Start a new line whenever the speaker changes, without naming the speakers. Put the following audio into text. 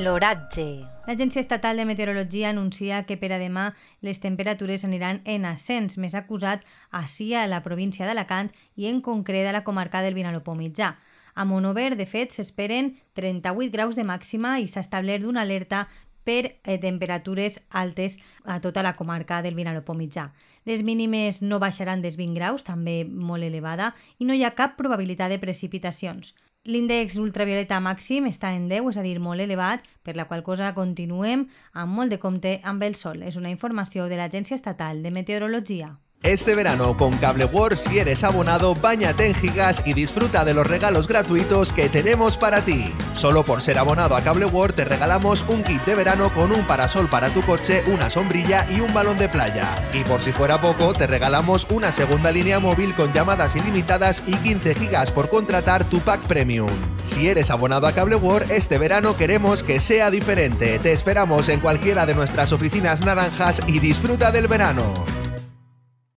L'oratge.
L'Agència Estatal de Meteorologia anuncia que per a demà les temperatures aniran en ascens, més acusat així a la província d'Alacant i en concret a la comarca del Vinalopó mitjà. A Monover, de fet, s'esperen 38 graus de màxima i s'ha establert una alerta per eh, temperatures altes a tota la comarca del Vinalopó mitjà. Les mínimes no baixaran dels 20 graus, també molt elevada, i no hi ha cap probabilitat de precipitacions. L'índex ultravioleta màxim està en 10, és a dir, molt elevat, per la qual cosa continuem amb molt de compte amb el sol. És una informació de l'Agència Estatal de Meteorologia.
Este verano con Cable World, si eres abonado, bañate en gigas y disfruta de los regalos gratuitos que tenemos para ti. Solo por ser abonado a Cable World te regalamos un kit de verano con un parasol para tu coche, una sombrilla y un balón de playa. Y por si fuera poco, te regalamos una segunda línea móvil con llamadas ilimitadas y 15 gigas por contratar tu pack premium. Si eres abonado a Cable World, este verano queremos que sea diferente. Te esperamos en cualquiera de nuestras oficinas naranjas y disfruta del verano.